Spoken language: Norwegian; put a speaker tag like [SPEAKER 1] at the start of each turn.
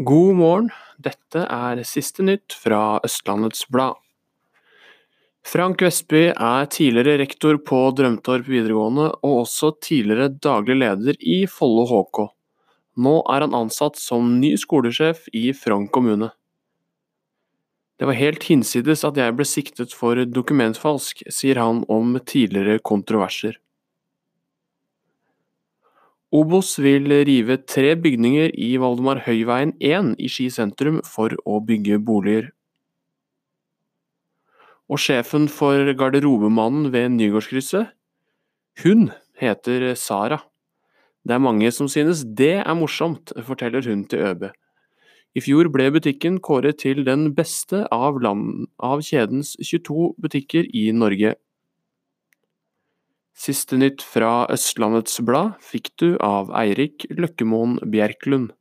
[SPEAKER 1] God morgen, dette er siste nytt fra Østlandets Blad. Frank Vestby er tidligere rektor på Drømtorp videregående, og også tidligere daglig leder i Follo HK. Nå er han ansatt som ny skolesjef i Frogn kommune. Det var helt hinsides at jeg ble siktet for dokumentfalsk, sier han om tidligere kontroverser. Obos vil rive tre bygninger i Valdemar Høyveien 1 i Ski sentrum for å bygge boliger. Og sjefen for garderobemannen ved Nygårdskrysset? Hun heter Sara. Det er mange som synes det er morsomt, forteller hun til ØB. I fjor ble butikken kåret til den beste av, land, av kjedens 22 butikker i Norge. Siste nytt fra Østlandets Blad fikk du av Eirik Løkkemoen Bjerklund.